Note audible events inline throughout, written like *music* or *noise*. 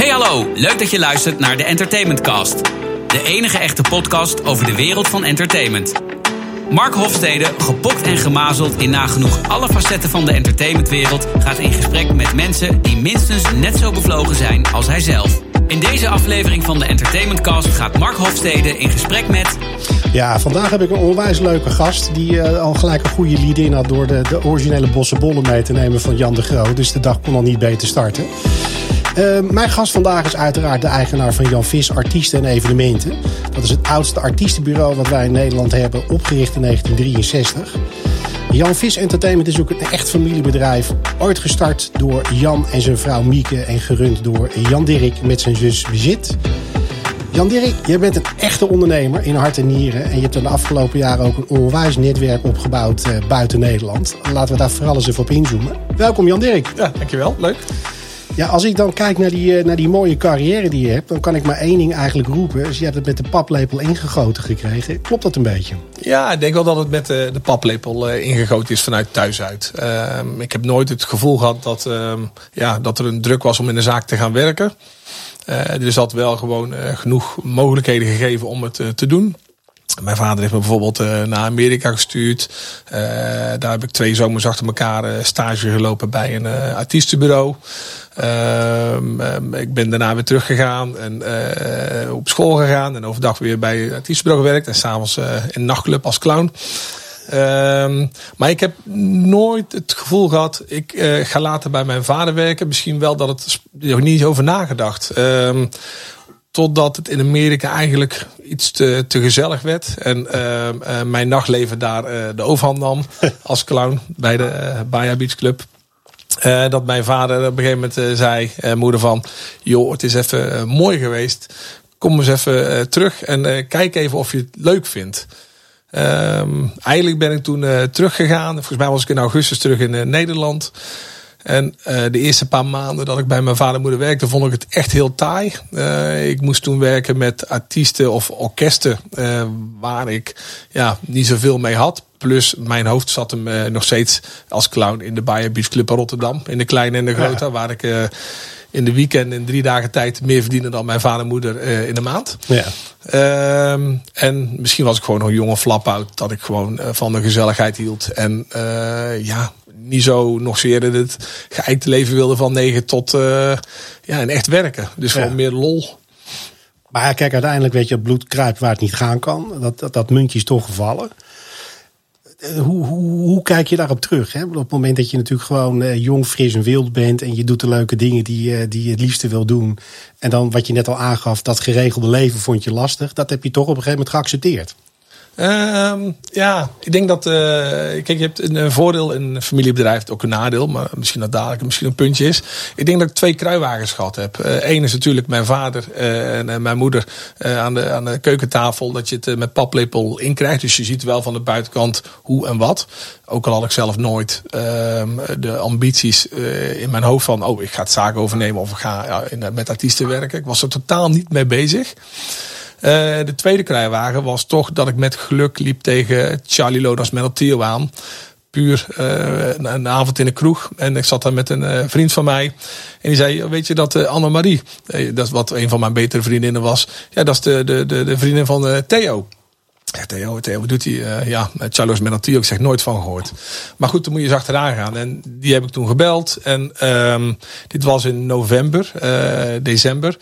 Hey hallo, leuk dat je luistert naar de Entertainment Cast. De enige echte podcast over de wereld van entertainment. Mark Hofstede, gepokt en gemazeld in nagenoeg alle facetten van de entertainmentwereld, gaat in gesprek met mensen die minstens net zo bevlogen zijn als hij zelf. In deze aflevering van de Entertainment Cast gaat Mark Hofstede in gesprek met. Ja, vandaag heb ik een onwijs leuke gast die uh, al gelijk een goede lead in had door de, de originele bossenbollen mee te nemen van Jan de Groot. Dus de dag kon al niet beter starten. Uh, mijn gast vandaag is uiteraard de eigenaar van Jan Vis Artiesten en Evenementen. Dat is het oudste artiestenbureau wat wij in Nederland hebben, opgericht in 1963. Jan Vis Entertainment is ook een echt familiebedrijf. Ooit gestart door Jan en zijn vrouw Mieke en gerund door Jan Dirk met zijn zus Bezit. Jan Dirk, jij bent een echte ondernemer in hart en nieren. En je hebt de afgelopen jaren ook een onwijs netwerk opgebouwd uh, buiten Nederland. Laten we daar vooral eens even op inzoomen. Welkom Jan Dirk. Ja, dankjewel. Leuk. Ja, als ik dan kijk naar die, naar die mooie carrière die je hebt, dan kan ik maar één ding eigenlijk roepen. Dus je hebt het met de paplepel ingegoten gekregen. Klopt dat een beetje? Ja, ik denk wel dat het met de, de paplepel ingegoten is vanuit thuis uit. Uh, ik heb nooit het gevoel gehad dat, uh, ja, dat er een druk was om in de zaak te gaan werken. Uh, er is wel gewoon genoeg mogelijkheden gegeven om het te doen. Mijn vader heeft me bijvoorbeeld uh, naar Amerika gestuurd. Uh, daar heb ik twee zomers achter elkaar uh, stage gelopen bij een artiestenbureau. Ehm, ik ben daarna weer teruggegaan en op school gegaan. En overdag weer bij het artiestenbureau gewerkt. En s'avonds in nachtclub als clown. Ehm, maar ik heb nooit het gevoel gehad, ik ga later bij mijn vader werken. Misschien wel dat het er niet over nagedacht. Ehm, Totdat het in Amerika eigenlijk iets te, te gezellig werd. En uh, uh, mijn nachtleven daar uh, de overhand nam *laughs* als clown bij de uh, Baja Beach Club. dat mijn vader op een gegeven moment zei, moeder van... joh, het is even mooi geweest. Kom eens even terug en kijk even of je het leuk vindt. Um, eigenlijk ben ik toen teruggegaan. Volgens mij was ik in augustus terug in Nederland. En uh, de eerste paar maanden dat ik bij mijn vader en moeder werkte, vond ik het echt heel taai. Uh, ik moest toen werken met artiesten of orkesten uh, waar ik ja, niet zoveel mee had. Plus mijn hoofd zat hem nog steeds als clown in de Bayer Beach Club in Rotterdam. In de kleine en de grote, ja. waar ik in de weekend in drie dagen tijd meer verdiende dan mijn vader en moeder in de maand. Ja. Uh, en misschien was ik gewoon nog een jonge flap-out. Dat ik gewoon uh, van de gezelligheid hield. En uh, ja, niet zo nog zeer in het geëikte leven wilde van 9 tot uh, ja, en echt werken. Dus gewoon ja. meer lol. Maar kijk, uiteindelijk weet je, het bloed kruipt waar het niet gaan kan. Dat, dat, dat muntje is toch gevallen. Hoe, hoe, hoe kijk je daarop terug? Hè? Op het moment dat je natuurlijk gewoon uh, jong, fris en wild bent. en je doet de leuke dingen die, die je het liefste wil doen. en dan wat je net al aangaf, dat geregelde leven vond je lastig. dat heb je toch op een gegeven moment geaccepteerd. Um, ja, ik denk dat. Uh, kijk, je hebt een, voordeel in een familiebedrijf, ook een nadeel, maar misschien dat dadelijk misschien een puntje is. Ik denk dat ik twee kruiwagens gehad heb. Eén uh, is natuurlijk mijn vader uh, en mijn moeder aan, de, aan de keukentafel, dat je het met paplepel inkrijgt. Dus je ziet wel van de buitenkant hoe en wat. Ook al had ik zelf nooit ehm, de ambities in mijn hoofd van, oh, ik ga het zaken overnemen of ik ga ja, met artiesten werken. Ik was er totaal niet mee bezig. Uh, de tweede kruiwagen was toch dat ik met geluk liep tegen Charlie Lodas met Tio aan. Puur uh, een avond in de kroeg. En ik zat daar met een uh, vriend van mij. En die zei, weet je dat uh, Annemarie, dat is wat een van mijn betere vriendinnen was. Ja, dat is de, de, de, vriendin van Theo. Ja, Theo, Theo, wat doet hij? Ja, met Charles Menatio, ik zeg nooit van gehoord. Maar goed, dan moet je eens achteraan gaan. En die heb ik toen gebeld. En um, dit was in november, december.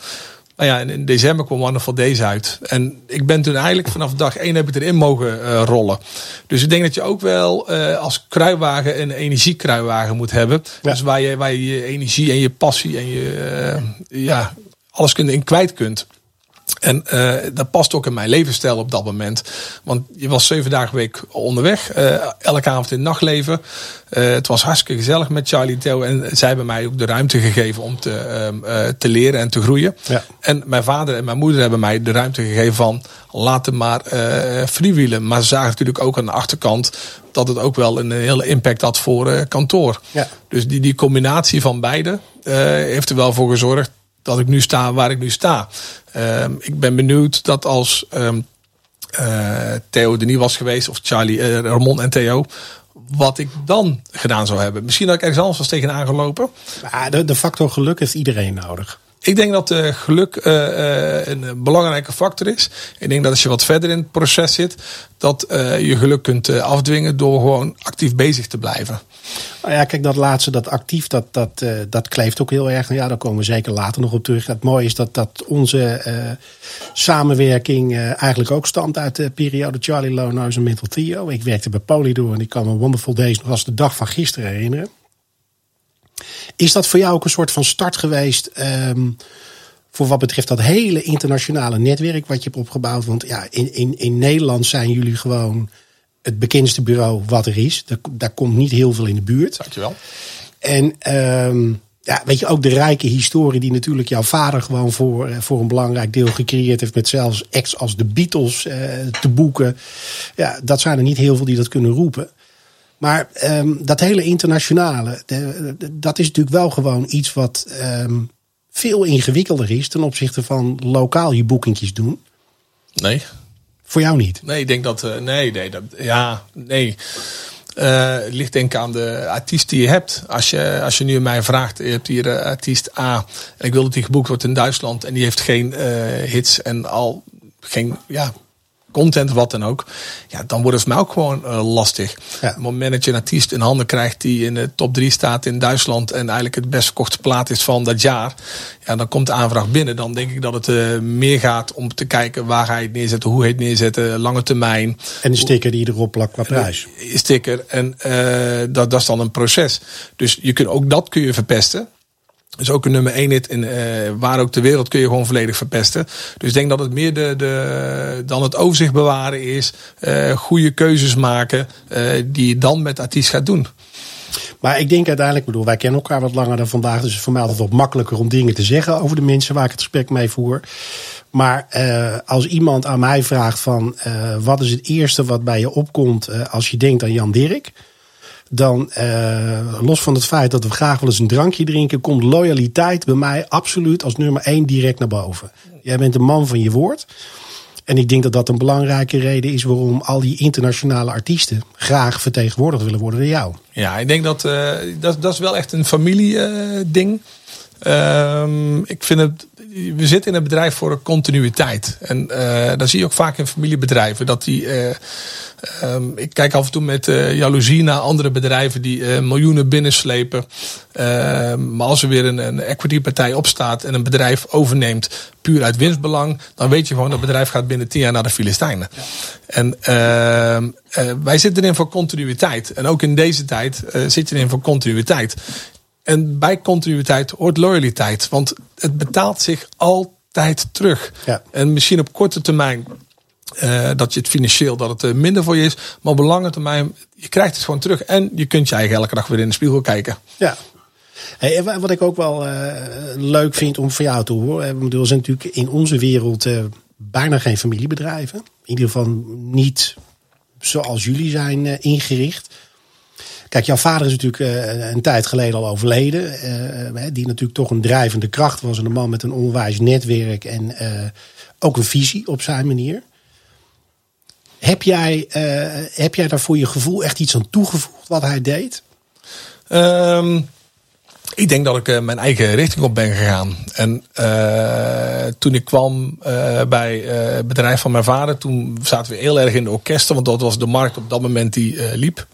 Nou ja, in december kwam Wonderful Days uit. En ik ben toen eigenlijk vanaf dag één heb ik erin mogen uh, rollen. Dus ik denk dat je ook wel uh, als kruiwagen een energiekruiwagen moet hebben. Ja. Dus waar je, waar je je energie en je passie en je uh, ja, alles kunt in kwijt kunt. En uh, dat past ook in mijn levensstijl op dat moment. Want je was zeven dagen week onderweg. Uh, elke avond in het nachtleven. Uh, het was hartstikke gezellig met Charlie Theo. En zij hebben mij ook de ruimte gegeven om te, uh, te leren en te groeien. Ja. En mijn vader en mijn moeder hebben mij de ruimte gegeven van... laat hem maar freewheelen. Maar ze zagen natuurlijk ook aan de achterkant... dat het ook wel een hele impact had voor kantoor. Ja. Dus die, die combinatie van beide heeft er wel voor gezorgd dat ik nu sta waar ik nu sta. Um, ik ben benieuwd dat als um, uh, Theo er niet was geweest, of Charlie, uh, Ramon en Theo, wat ik dan gedaan zou hebben. Misschien dat ik ergens anders was tegenaan gelopen. De, de factor geluk heeft iedereen nodig. Ik denk dat uh, geluk uh, een belangrijke factor is. Ik denk dat als je wat verder in het proces zit, dat je geluk kunt afdwingen door gewoon actief bezig te blijven. Nou ja, kijk, dat laatste, dat actief, dat, dat, dat kleeft ook heel erg. Ja, daar komen we zeker later nog op terug. Het mooie is dat, dat onze samenwerking eigenlijk ook stamt uit de periode Charlie Lono's en Mental Trio. Ik werkte bij Polydor en ik kan me Wonderful Days nog als de dag van gisteren herinneren. Is dat voor jou ook een soort van start geweest? Um, voor wat betreft dat hele internationale netwerk wat je hebt opgebouwd? Want ja, in, in, in Nederland zijn jullie gewoon het bekendste bureau wat er is. Daar, daar komt niet heel veel in de buurt. Dankjewel. En um, ja, weet je, ook de rijke historie die natuurlijk jouw vader gewoon voor, eh, voor een belangrijk deel gecreëerd heeft. Met zelfs acts als de Beatles uh, te boeken. Ja, dat zijn er niet heel veel die dat kunnen roepen. Maar um, dat hele internationale, de, dat is natuurlijk wel gewoon iets wat um, veel ingewikkelder is ten opzichte van lokaal je boekingjes doen. Nee. Voor jou niet? Nee, ik denk dat. Uh, nee, nee, dat, ja, nee. Uh, het ligt denk ik aan de artiest die je hebt. Als je, als je nu mij vraagt, je hebt hier uh, artiest A en ik wil dat die geboekt wordt in Duitsland en die heeft geen hits en al geen ja, content, wat dan ook. Ja, dan wordt het voor mij ook gewoon uh, lastig. Ja. Op het moment dat je een artiest in handen krijgt die in de top 3 staat in Duitsland en eigenlijk het best verkochte plaat is van dat jaar. Ja, dan komt de aanvraag binnen. Dan denk ik dat het uh, meer gaat om te kijken waar ga je het neerzetten, hoe hij het neerzetten, lange termijn. En de sticker die erop plakt qua prijs. Sticker. En uh, dat, dat is dan een proces. Dus je kunt, ook dat kun je verpesten. Dus ook een nummer 1 hit in uh, waar ook de wereld kun je gewoon volledig verpesten. Dus ik denk dat het meer de, de, dan het overzicht bewaren is. Uh, goede keuzes maken uh, die je dan met artiest gaat doen. Maar ik denk uiteindelijk, bedoel, wij kennen elkaar wat langer dan vandaag. Dus het is voor mij altijd wat makkelijker om dingen te zeggen over de mensen waar ik het gesprek mee voer. Maar als iemand aan mij vraagt van wat is het eerste wat bij je opkomt als je denkt aan Jan Dirk dan uh, los van het feit dat we graag wel eens een drankje drinken, komt loyaliteit bij mij absoluut als nummer één direct naar boven. Jij bent een man van je woord. En ik denk dat dat een belangrijke reden is waarom al die internationale artiesten graag vertegenwoordigd willen worden door jou. Ja, ik denk dat uh, dat, dat is wel echt een familieding. Uh, ik vind het we zitten in een bedrijf voor een continuïteit. En uh, dat zie je ook vaak in familiebedrijven. Dat die, uh, um, ik kijk af en toe met uh, jaloezie naar andere bedrijven die miljoenen binnenslepen. Ehm, maar als er weer een, een equity-partij opstaat en een bedrijf overneemt puur uit winstbelang, dan weet je gewoon dat het bedrijf gaat binnen tien jaar naar de Filistijnen. En ehm, wij zitten erin voor continuïteit. En ook in deze tijd zit je erin voor continuïteit. En bij continuïteit hoort loyaliteit. Want het betaalt zich altijd terug. Ja. En misschien op korte termijn uh, dat je het financieel dat het uh, minder voor je is. Maar op lange termijn, je krijgt het gewoon terug. En je kunt je eigen elke dag weer in de spiegel kijken. Ja. Hey, wat ik ook wel uh, leuk vind om voor jou te horen. We zijn natuurlijk in onze wereld bijna geen familiebedrijven. In ieder geval niet zoals jullie zijn ingericht. Kijk, jouw vader is natuurlijk uh, een tijd geleden al overleden. Uh, die natuurlijk toch een drijvende kracht was. En een man met een onwijs netwerk en ook een visie op zijn manier. Heb jij, heb jij daar voor je gevoel echt iets aan toegevoegd wat hij deed? Um, ik denk dat ik mijn eigen richting op ben gegaan. En toen ik kwam bij het bedrijf van mijn vader, toen zaten we heel erg in de orkesten. Want dat was de markt op dat moment die liep.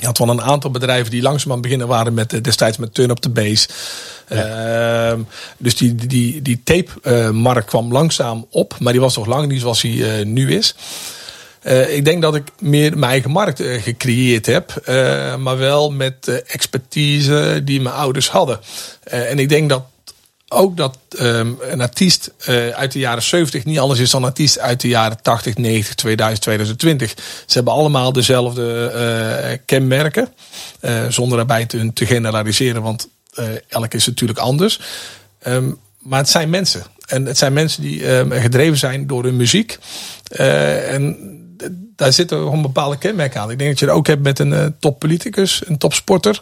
Je had wel een aantal bedrijven die langzaam aan beginnen waren met eh, destijds met Turn Up the Base. Ja. Uh, dus die, die, die tape-markt kwam langzaam op, maar die was nog lang niet zoals hij uh, nu is. Uh, ik denk dat ik meer mijn eigen markt gecreëerd heb, maar wel met expertise die mijn ouders hadden. en ik denk dat ook dat um, een artiest uh, uit de jaren 70 niet anders is dan een artiest uit de jaren 80, 90, 2000, 2020. Ze hebben allemaal dezelfde uh, kenmerken. Uh, zonder daarbij te, generaliseren, want elk is natuurlijk anders. Um, maar het zijn mensen. En het zijn mensen die um, gedreven zijn door hun muziek. en daar zitten gewoon bepaalde kenmerken aan. Ik denk dat je het ook hebt met een toppoliticus, een topsporter.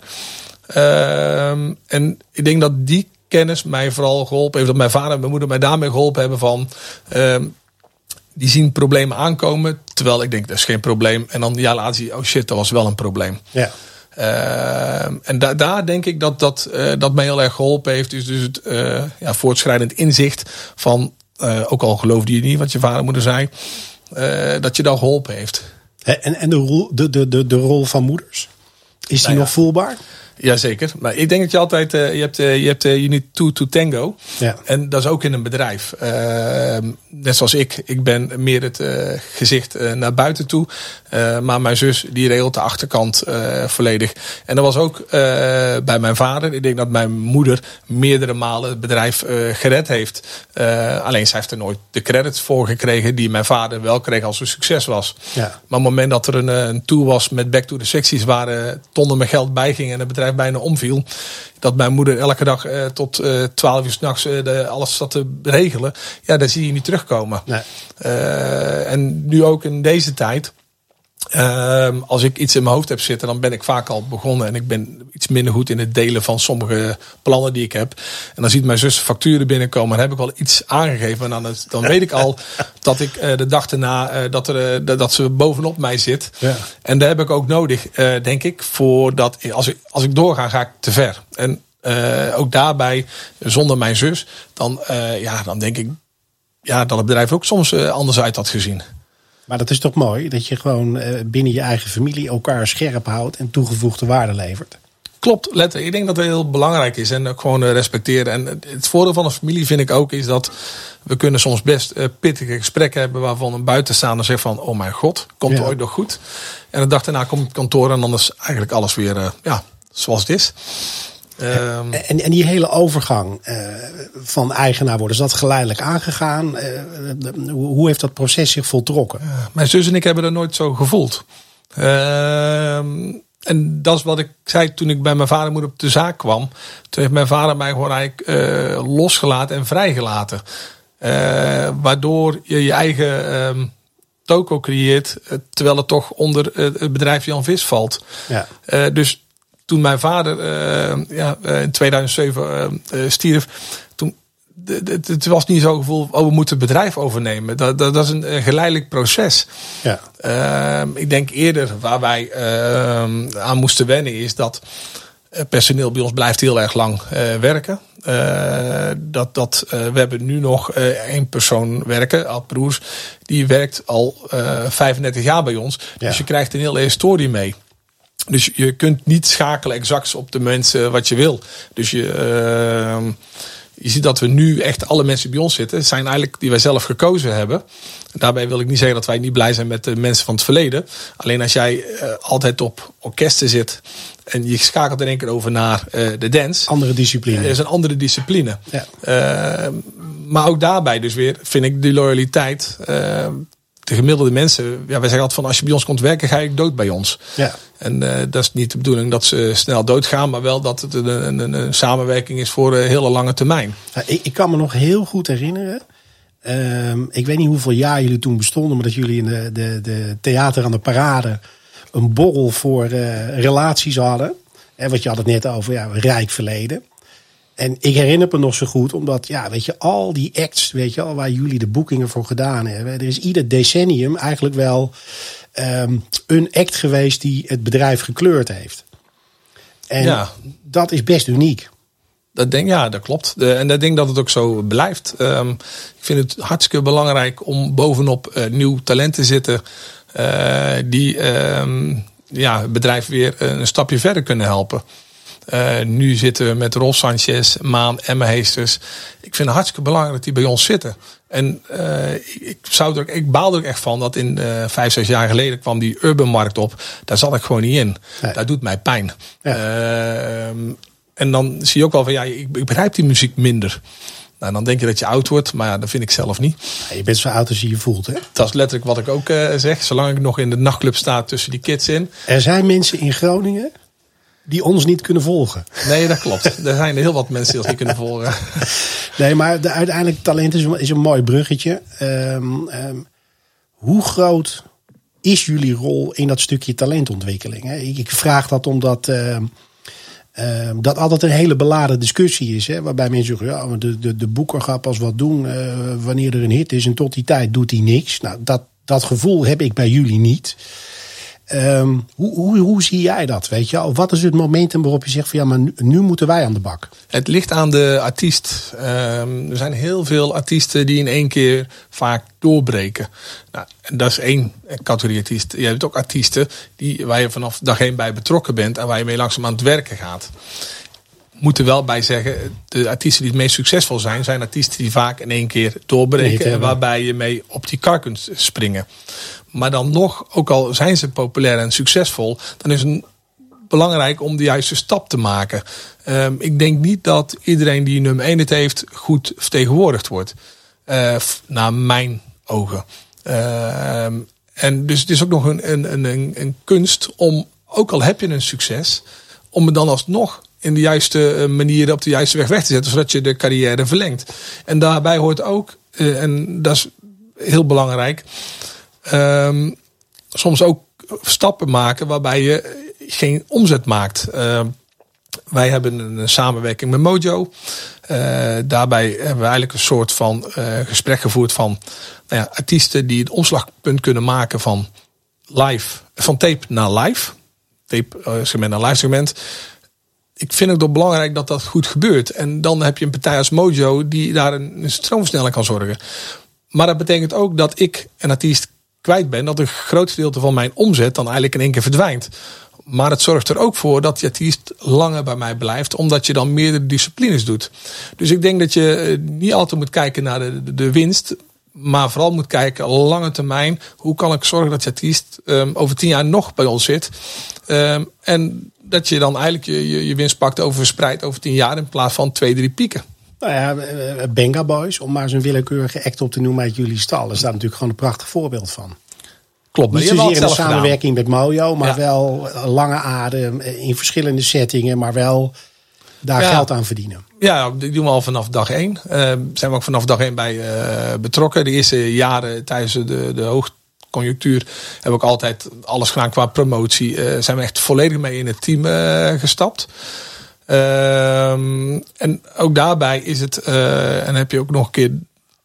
en ik denk dat die kennis mij vooral geholpen heeft. Dat mijn vader en mijn moeder mij daarmee geholpen hebben van. Uh, die zien problemen aankomen. Terwijl ik denk, dat is geen probleem. En dan ja, laat zie je, oh shit, dat was wel een probleem. Ja. en da daar denk ik dat dat, dat mij heel erg geholpen heeft. Dus, dus het ja, voortschrijdend inzicht van, ook al geloofde je niet wat je vader moeder zei, dat je dat geholpen heeft. En, en de, rol, de, de, de, de rol van moeders? Is die nou nog voelbaar? Jazeker. Maar ik denk dat je altijd, uh, je hebt, uh, je hebt uh, you need two to tango. Ja. En dat is ook in een bedrijf. Ehm, net zoals ik. Ik ben meer het gezicht naar buiten toe. maar mijn zus, die regelt de achterkant volledig. En dat was ook bij mijn vader. Ik denk dat mijn moeder meerdere malen het bedrijf gered heeft. alleen zij heeft er nooit de credits voor gekregen die mijn vader wel kreeg als een succes was. Ja. Maar op het moment dat er een, een tour was met Back to the Secties waar tonnen met geld bij ging en het bedrijf bijna omviel. Dat mijn moeder elke dag eh, tot uh, 12 uur s'nachts uh, alles zat te regelen. Ja, daar zie je niet terugkomen. Nee. En nu ook in deze tijd. Uh, als ik iets in mijn hoofd heb zitten, dan ben ik vaak al begonnen. En ik ben iets minder goed in het delen van sommige plannen die ik heb. En dan ziet mijn zus facturen binnenkomen. En heb ik al iets aangegeven. En dan, dan weet ik al *laughs* dat ik uh, de dag erna uh, dat, er, uh, dat ze bovenop mij zit. Ja. En daar heb ik ook nodig, denk ik. Voordat als ik, als ik doorga, ga ik te ver. En ook daarbij, zonder mijn zus, dan, ja, dan denk ik ja, dat het bedrijf ook soms anders uit had gezien. Maar dat is toch mooi dat je gewoon eh, binnen je eigen familie elkaar scherp houdt en toegevoegde waarde levert. Klopt, letter. Ik denk dat dat heel belangrijk is en ook gewoon eh, respecteren. En het voordeel van een familie vind ik ook is dat we kunnen soms best eh, pittige gesprekken hebben waarvan een buitenstaander zegt van oh mijn god, komt ja. ooit nog goed. En de dag daarna komt het kantoor en dan is eigenlijk alles weer ja, zoals het is. Um, en, en die hele overgang uh, van eigenaar worden, is dat geleidelijk aangegaan? Uh, hoe heeft dat proces zich voltrokken? mijn zus en ik hebben dat nooit zo gevoeld. Uh, en dat is wat ik zei toen ik bij mijn vader en moeder op de zaak kwam. Toen heeft mijn vader mij gewoon eigenlijk losgelaten en vrijgelaten. waardoor je je eigen ehm, toko creëert, terwijl het toch onder het bedrijf Jan Vis valt. Ja. dus toen mijn vader uh, ja, uh, in 2007 uh, stierf, toen het was niet zo gevoel, oh, we moeten het bedrijf overnemen. Dat, dat, dat is een, geleidelijk proces. Ja. Ehm, ik denk eerder waar wij ehm, aan moesten wennen is dat personeel bij ons blijft heel erg lang werken. dat, dat, we hebben nu nog één persoon werken, Ad Broers, die werkt al 35 jaar bij ons. Dus je krijgt een hele historie mee. Dus je kunt niet schakelen exact op de mensen wat je wil. Dus je, uh, je ziet dat we nu echt alle mensen bij ons zitten, zijn eigenlijk die wij zelf gekozen hebben. Daarbij wil ik niet zeggen dat wij niet blij zijn met de mensen van het verleden. Alleen als jij uh, altijd op orkesten zit en je schakelt in één keer over naar uh, de dance. Andere discipline. Dat is een andere discipline. Ja. Uh, maar ook daarbij dus weer vind ik die loyaliteit de gemiddelde mensen, ja, wij zeggen altijd van als je bij ons komt werken, ga je dood bij ons. Ja. En uh, dat is niet de bedoeling dat ze snel doodgaan, maar wel dat het een, een, een samenwerking is voor een hele lange termijn. ik, ik, kan me nog heel goed herinneren. Uh, ik weet niet hoeveel jaar jullie toen bestonden, maar dat jullie in de, de, de theater aan de parade een borrel voor uh, relaties hadden. En wat je had het net over, ja, rijk verleden. En ik herinner me nog zo goed, omdat, ja, weet je, al die acts, weet je al, waar jullie de boekingen voor gedaan hebben. Er is ieder decennium eigenlijk wel um, een act geweest die het bedrijf gekleurd heeft. En ja. dat is best uniek. Dat denk, ja, dat klopt. En ik denk dat het ook zo blijft. Um, ik vind het hartstikke belangrijk om bovenop uh, nieuw talent te zitten. Uh, die um, ja, het bedrijf weer een stapje verder kunnen helpen. Uh, nu zitten we met Ros Sanchez, Maan, Emma Heesters. Ik vind het hartstikke belangrijk dat die bij ons zitten. En uh, ik, zou er, ik baal er echt van dat in uh, vijf, zes jaar geleden kwam die urban markt op. Daar zat ik gewoon niet in. Nee. Dat doet mij pijn. Ja. en dan zie je ook wel van ja, ik, ik begrijp die muziek minder. Nou, dan denk je dat je oud wordt, maar ja, dat vind ik zelf niet. Ja, je bent zo oud als je je voelt, hè? Dat is letterlijk wat ik ook uh, zeg. Zolang ik nog in de nachtclub sta tussen die kids in. Er zijn mensen in Groningen die ons niet kunnen volgen. Nee, dat klopt. er zijn heel wat mensen die ons niet kunnen volgen. *laughs* nee, maar de, uiteindelijk talent is, is een mooi bruggetje. Um, um, hoe groot is jullie rol in dat stukje talentontwikkeling? Ik, ik vraag dat omdat uh, dat altijd een hele beladen discussie is. Hè, waarbij mensen zeggen, ja, de, de, de boeker gaat pas wat doen uh, wanneer er een hit is. En tot die tijd doet hij niks. Nou, dat, dat gevoel heb ik bij jullie niet. Ehm, hoe, hoe, hoe zie jij dat? Weet je? Wat is het momentum waarop je zegt van ja, maar nu, moeten wij aan de bak? Het ligt aan de artiest. Ehm, er zijn heel veel artiesten die in één keer vaak doorbreken. Nou, dat is één categorie artiest. Je hebt ook artiesten die, waar je vanaf dag één bij betrokken bent en waar je mee langzaam aan het werken gaat moet er wel bij zeggen, de artiesten die het meest succesvol zijn, zijn artiesten die vaak in één keer doorbreken. En waarbij je mee op die kar kunt springen. Maar dan nog, ook al zijn ze populair en succesvol, dan is het belangrijk om de juiste stap te maken. Um, ik denk niet dat iedereen die nummer 1 het heeft, goed vertegenwoordigd wordt. Uh, naar mijn ogen. Uh, en dus het is ook nog een, een, een, een kunst om, ook al heb je een succes, om het dan alsnog in de juiste eh, manier op de juiste weg weg te zetten, zodat je de carrière verlengt. En daarbij hoort ook, uh, en dat is heel belangrijk, um, soms ook stappen maken waarbij je geen omzet maakt. Uh, wij hebben een samenwerking met Mojo. Uh, daarbij hebben we eigenlijk een soort van gesprek gevoerd van nou ja, artiesten die het omslagpunt kunnen maken van live, van tape naar live. Tape segment naar live segment ik vind het ook belangrijk dat dat goed gebeurt. En dan heb je een partij als Mojo die daar een, een stroomversneller kan zorgen. Maar dat betekent ook dat ik een artiest kwijt ben. Dat een groot gedeelte van mijn omzet dan eigenlijk in één keer verdwijnt. Maar het zorgt er ook voor dat je artiest langer bij mij blijft. Omdat je dan meerdere disciplines doet. Dus ik denk dat je eh, niet altijd moet kijken naar de, de winst. Maar vooral moet kijken, lange termijn. Hoe kan ik zorgen dat je artiest um, over tien jaar nog bij ons zit. Um, en dat je dan eigenlijk je, je, je winst pakt over verspreid over tien jaar in plaats van twee, drie pieken. Nou ja, Benga Boys, om maar zo'n willekeurige act op te noemen uit jullie stal, is daar natuurlijk gewoon een prachtig voorbeeld van. Klopt, maar Niet zozeer in de samenwerking met Mojo, maar wel lange adem in verschillende settingen, maar wel daar geld aan verdienen. Ja, dat doen we al vanaf dag één. Uh, zijn we ook vanaf dag één bij uh, betrokken. De eerste jaren tijdens de, de hoogte conjunctuur heb ik altijd alles gedaan qua promotie. Uh, zijn we echt volledig mee in het team uh, gestapt. Uh, en ook daarbij is het, uh, en heb je ook nog een keer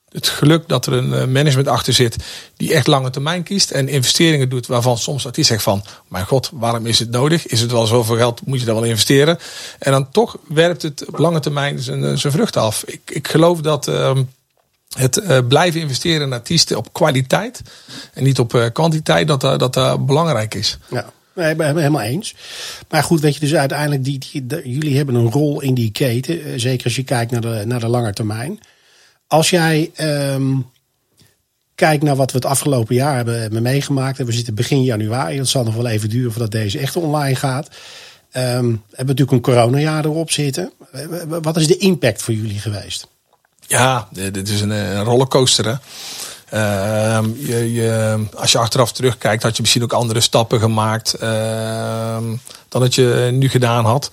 het geluk dat er een management achter zit die echt lange termijn kiest en investeringen doet waarvan soms artiest zegt van, mijn god, waarom is het nodig? Is het wel zoveel geld? Moet je daar wel investeren? En dan toch werpt het op lange termijn zijn, zijn vrucht af. Ik, ik geloof dat ehm, het uh, blijven investeren in artiesten op kwaliteit en niet op uh, kwantiteit, dat uh, dat belangrijk is. Ja. Nee, ben helemaal eens. Maar goed, weet je, dus uiteindelijk, die, jullie hebben een rol in die keten. Zeker als je kijkt naar de, naar de lange termijn. Als jij um, kijkt naar wat we het afgelopen jaar hebben, hebben meegemaakt. En we zitten begin januari. Dat zal nog wel even duren voordat deze echt online gaat. Um, hebben we natuurlijk een coronajaar erop zitten. Wat is de impact voor jullie geweest? Ja, dit is een, een rollercoaster. Hè? Uh, je, je, als je achteraf terugkijkt, had je misschien ook andere stappen gemaakt uh, dan dat je nu gedaan had.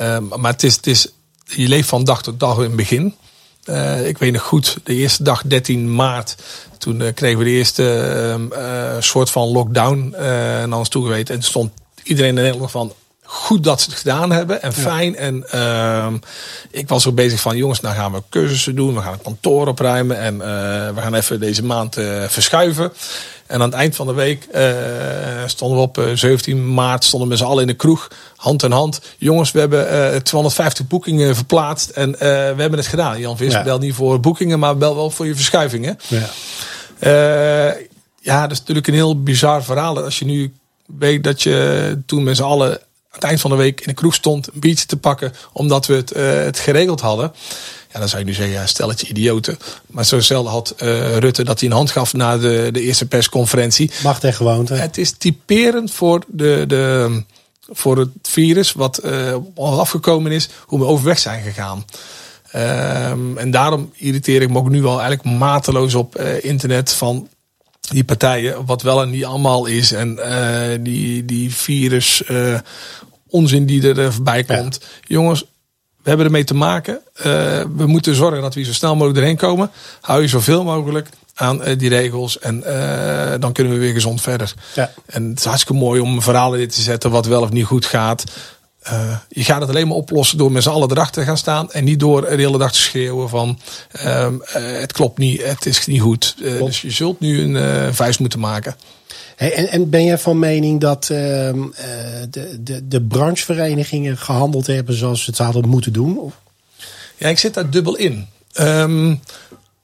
Uh, maar het is, het is, je leeft van dag tot dag in het begin. Uh, ik weet nog goed, de eerste dag 13 maart, toen kregen we de eerste soort van lockdown naar ons toegeweten. En toen stond iedereen in Nederland van, goed dat ze het gedaan hebben en fijn. Ja. En uh, ik was ook bezig van, jongens, nou gaan we cursussen doen. We gaan het kantoor opruimen en uh, we gaan even deze maand uh, verschuiven. En aan het eind van de week uh, stonden we op 17 maart stonden we met z'n allen in de kroeg, hand in hand. Jongens, we hebben 250 boekingen verplaatst en we hebben het gedaan. Jan Vis ja. belt niet voor boekingen, maar bel wel voor je verschuivingen. Ja. ja, dat is natuurlijk een heel bizar verhaal. Als je nu weet dat je toen met z'n allen het eind van de week in de kroeg stond een biertje te pakken omdat we het, uh, het geregeld hadden. Ja, dan zou je nu zeggen, ja, stelletje idioten. Maar zo zelden had uh, Rutte dat hij een hand gaf na de, de eerste persconferentie. Macht en gewoonte. Het is typerend voor, de, de, voor het virus wat uh, afgekomen is, hoe we overweg zijn gegaan. Um, en daarom irriteer ik me ook nu al eigenlijk mateloos op internet van die partijen, wat wel en niet allemaal is. En uh, die, die virus uh, onzin die er voorbij komt. Ja. Jongens, we hebben ermee te maken. Uh, we moeten zorgen dat we zo snel mogelijk erheen komen. Hou je zoveel mogelijk aan uh, die regels. En uh, dan kunnen we weer gezond verder. Ja. En het is hartstikke mooi om verhaal in te zetten wat wel of niet goed gaat. Uh, je gaat het alleen maar oplossen door met z'n allen erachter te gaan staan. En niet door de hele dag te schreeuwen van uh, het klopt niet, het is niet goed. Uh, dus je zult nu een vuist moeten maken. Hey, en, en, ben jij van mening dat ehm, de, de, de brancheverenigingen gehandeld hebben zoals ze het hadden moeten doen? Of? Ja, ik zit daar dubbel in. Um,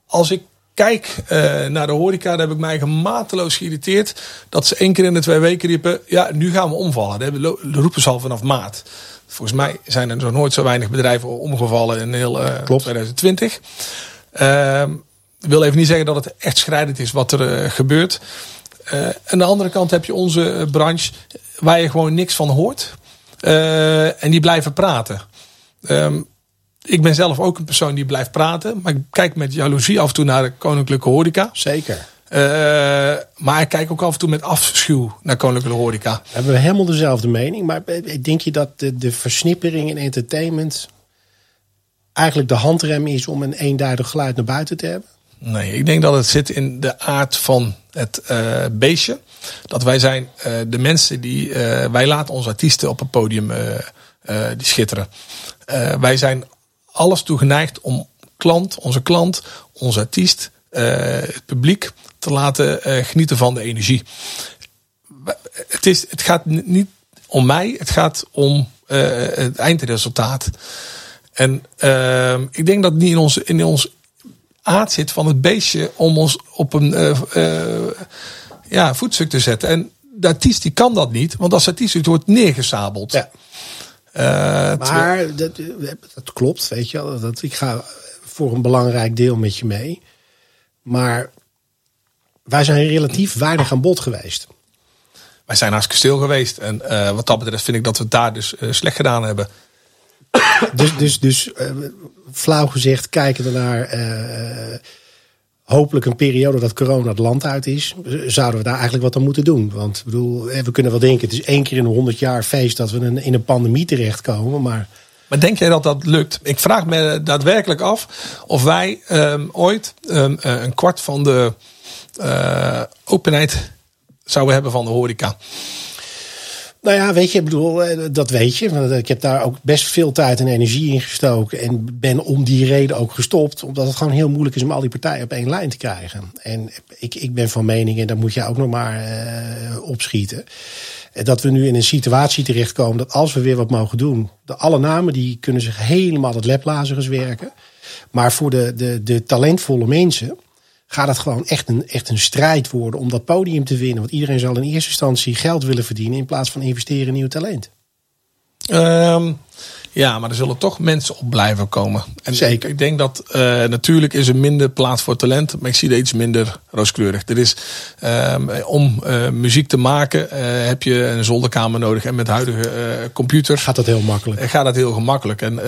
als ik kijk uh, naar de horeca, daar heb ik mij mateloos geïrriteerd. Dat ze één keer in de twee weken riepen, ja, nu gaan we omvallen. Dat roepen ze al vanaf maart. Volgens mij zijn er nog nooit zo weinig bedrijven omgevallen in heel uh, Klopt. 2020. Uh, ik wil even niet zeggen dat het echt schrijdend is wat er uh, aan de andere kant heb je onze branche waar je gewoon niks van hoort. en die blijven praten. Um, ik ben zelf ook een persoon die blijft praten. Maar ik kijk met jaloezie af en toe naar de koninklijke horeca. Zeker. Uh, maar ik kijk ook af en toe met afschuw naar koninklijke horeca. We hebben helemaal dezelfde mening. Maar denk je dat de, de versnippering in entertainment eigenlijk de handrem is om een eenduidig geluid naar buiten te hebben? Nee, ik denk dat het zit in de aard van het uh, beestje. Dat wij zijn uh, de mensen die. wij laten onze artiesten op het podium die schitteren. wij zijn alles toe geneigd om klant, onze klant, onze artiest, het publiek te laten genieten van de energie. Het, is, het gaat niet om mij, het gaat om het eindresultaat. En ik denk dat niet in ons, in ons aard zit van het beestje om ons op een ja, voetstuk te zetten. En de artiest die kan dat niet, want als artiest wordt neergesabeld. Ja. Uh, maar dat, dat, klopt, weet je wel. Dat, ik ga voor een belangrijk deel met je mee. Maar wij zijn relatief weinig aan bod geweest. Wij zijn hartstikke stil geweest. En uh, wat dat betreft vind ik dat we het daar dus uh, slecht gedaan hebben. *coughs* Dus, dus, dus flauw gezegd, kijken ernaar hopelijk een periode dat corona het land uit is, zouden we daar eigenlijk wat aan moeten doen. Want ik bedoel, we kunnen wel denken, het is één keer in een honderd jaar feest dat we in een pandemie terechtkomen. Maar maar denk jij dat dat lukt? Ik vraag me daadwerkelijk af of wij um, ooit um, een kwart van de openheid zouden hebben van de horeca. Nou ja, weet je, ik bedoel, eh, dat weet je. Want ik heb daar ook best veel tijd en energie in gestoken. En ben om die reden ook gestopt. Omdat het gewoon heel moeilijk is om al die partijen op één lijn te krijgen. En ik, ik ben van mening, en daar moet je ook nog maar uh, opschieten. Dat we nu in een situatie terechtkomen dat als we weer wat mogen doen. De alle namen die kunnen zich helemaal het leplazers werken. Maar voor de, de, de talentvolle mensen gaat het gewoon echt een, echt een strijd worden om dat podium te winnen. Want iedereen zal in eerste instantie geld willen verdienen in plaats van investeren in nieuw talent. Um, ja, maar er zullen toch mensen op blijven komen. En Zeker. Ik denk dat uh, natuurlijk is er minder plaats voor talent, maar ik zie er iets minder rooskleurig. Er is um, om uh, muziek te maken uh, heb je een zolderkamer nodig en met huidige computers gaat dat heel makkelijk. Gaat dat heel gemakkelijk. En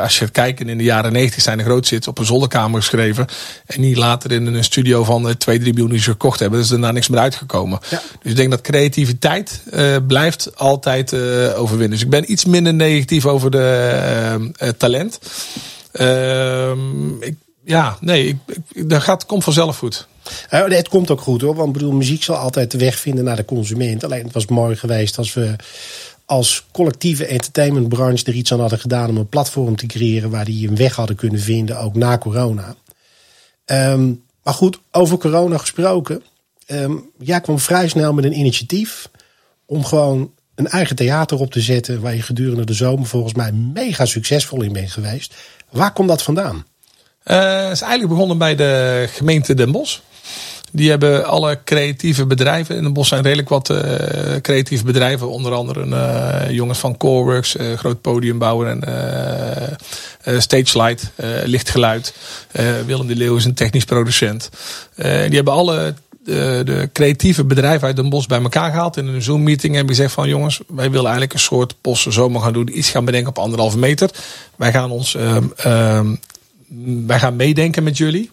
als je kijkt in de jaren 90 zijn de grootzits op een zolderkamer geschreven en niet later in een studio van 2, 3 miljoen die ze gekocht hebben. Dus er daarna niks meer uitgekomen. Ja. Dus ik denk dat creativiteit blijft altijd overwinnen. Dus ik ben iets minder negatief over de uh, talent. Ehm, ja, nee, ik, dat gaat, komt vanzelf goed. Uh, het komt ook goed hoor, want bedoel, muziek zal altijd de weg vinden naar de consument. Alleen het was mooi geweest als we als collectieve entertainmentbranche er iets aan hadden gedaan om een platform te creëren waar die een weg hadden kunnen vinden, ook na corona. Um, maar goed, over corona gesproken. Um, jij kwam vrij snel met een initiatief om gewoon een eigen theater op te zetten. Waar je gedurende de zomer volgens mij mega succesvol in bent geweest. Waar komt dat vandaan? Het is eigenlijk begonnen bij de gemeente Den Bosch. Die hebben alle creatieve bedrijven. In Den Bosch zijn redelijk wat uh, creatieve bedrijven. Onder andere uh, jongens van Coreworks, groot podiumbouwer en Stagelight, lichtgeluid. Willem de Leeuw is een technisch producent. die hebben alle de, de, creatieve bedrijven uit Den Bosch bij elkaar gehaald. In een Zoom-meeting hebben gezegd van jongens, wij willen eigenlijk een soort posten zomer gaan doen. Iets gaan bedenken op anderhalve meter. Wij gaan ons, um, um, wij gaan meedenken met jullie.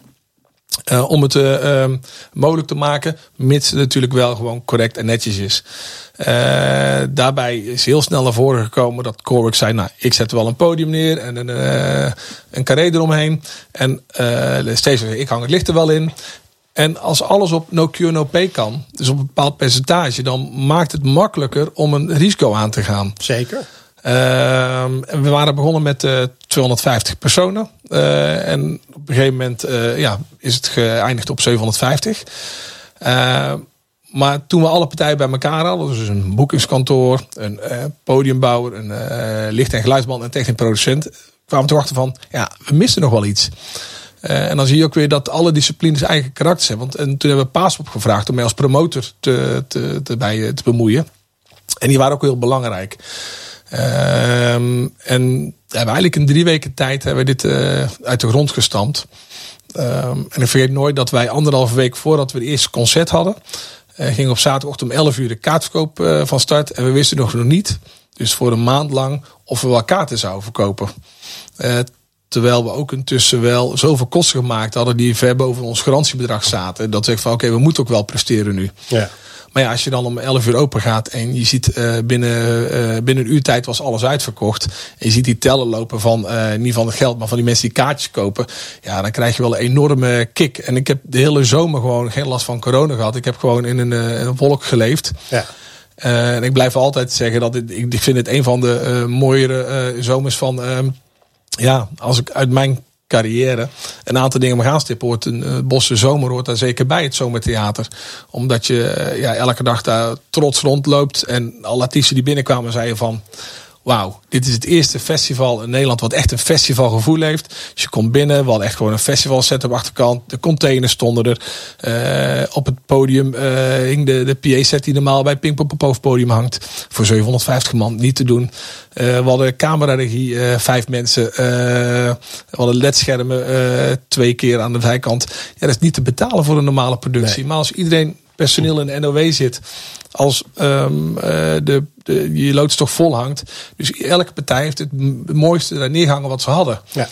Uh, om het uh, mogelijk te maken, mits het natuurlijk wel gewoon correct en netjes is. Uh, daarbij is heel snel naar voren gekomen dat Coreworks zei, nou, ik zet wel een podium neer en een, een carré eromheen. En steeds ik hang het licht er wel in. En als alles op no cure no pay kan, dus op een bepaald percentage, dan maakt het makkelijker om een risico aan te gaan. Zeker. Ehm, en we waren begonnen met 250 personen. en op een gegeven moment ja, is het geëindigd op 750. maar toen we alle partijen bij elkaar hadden, dus een boekingskantoor, een podiumbouwer, een licht- en geluidsman en technisch producent, kwamen we erachter van, ja, we missen nog wel iets. Uh, en dan zie je ook weer dat alle disciplines eigen karakters hebben. Want en toen hebben we Paaspop gevraagd om mij als promotor te, te, bij, eh, te bemoeien. En die waren ook heel belangrijk. Uh, en hebben eigenlijk in drie weken tijd hebben we dit uh, uit de grond gestampt. Ehm, en ik vergeet nooit dat wij anderhalve week voordat we het eerste concert hadden, ging op zaterdagochtend om 11 uur de kaartverkoop van start. En we wisten nog niet, dus voor een maand lang, of we wel kaarten zouden verkopen. Terwijl we ook intussen wel zoveel kosten gemaakt hadden die ver boven ons garantiebedrag zaten. Dat we van oké, we moeten ook wel presteren nu. Ja. Maar ja, als je dan om 11 uur open gaat en je ziet uh, binnen, uh, binnen een uur tijd was alles uitverkocht. En je ziet die tellen lopen van uh, niet van het geld, maar van die mensen die kaartjes kopen. Ja, dan krijg je wel een enorme kick. En ik heb de hele zomer gewoon geen last van corona gehad. Ik heb gewoon in een, een wolk geleefd. Ja. en ik blijf altijd zeggen dat ik, ik vind het een van de mooiere zomers van ehm, ja, als ik uit mijn carrière een aantal dingen mag aanstippen, hoort een uh, Bosse Zomer hoort daar zeker bij het Zomertheater. Omdat je uh, ja, elke dag daar trots rondloopt en alle artiesten die binnenkwamen zeiden van wauw, dit is het eerste festival in Nederland wat echt een festivalgevoel heeft. Dus je komt binnen, we hadden echt gewoon een festival set op achterkant. De containers stonden er. Uh, op het podium uh, hing de, de PA-set die normaal bij Pinkpop op hoofdpodium hangt. Voor 750 man, niet te doen. Uh, we hadden cameraregie, vijf mensen. we hadden ledschermen twee keer aan de zijkant. Ja, dat is niet te betalen voor een normale productie. Maar als iedereen personeel in de NOW zit als um, de, de, je loodstof vol hangt. Dus elke partij heeft het mooiste daar neergehangen wat ze hadden. Ja.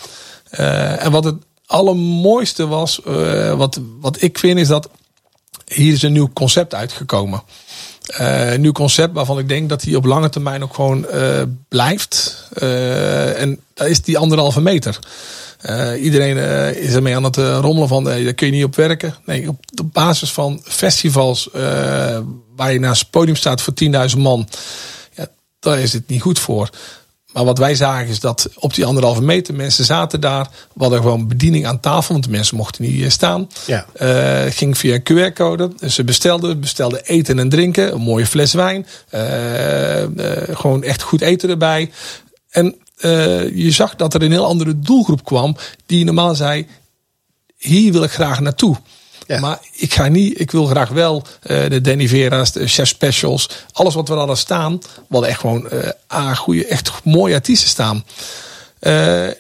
Uh, en wat het allermooiste was, uh, wat, wat ik vind, is dat hier is een nieuw concept uitgekomen. Uh, een nieuw concept waarvan ik denk dat hij op lange termijn ook gewoon blijft. En dat is die anderhalve meter. Uh, iedereen uh, is ermee aan het uh, rommelen van, daar kun je niet op werken. Nee, op, op basis van festivals waar je naast het podium staat voor 10.000 man, ja, daar is het niet goed voor. Maar wat wij zagen is dat op die anderhalve meter mensen zaten daar. We hadden gewoon bediening aan tafel, want de mensen mochten niet staan. Ja. Ging via een QR-code. Dus ze bestelden, bestelden eten en drinken. Een mooie fles wijn. Gewoon echt goed eten erbij. En uh, je zag dat er een heel andere doelgroep kwam. Die normaal zei, hier wil ik graag naartoe. Ja. Maar ik ga niet, ik wil graag wel uh, de Danny Vera's, de chef specials, alles wat we hadden staan. We hadden echt gewoon uh, goede, echt mooie artiesten staan.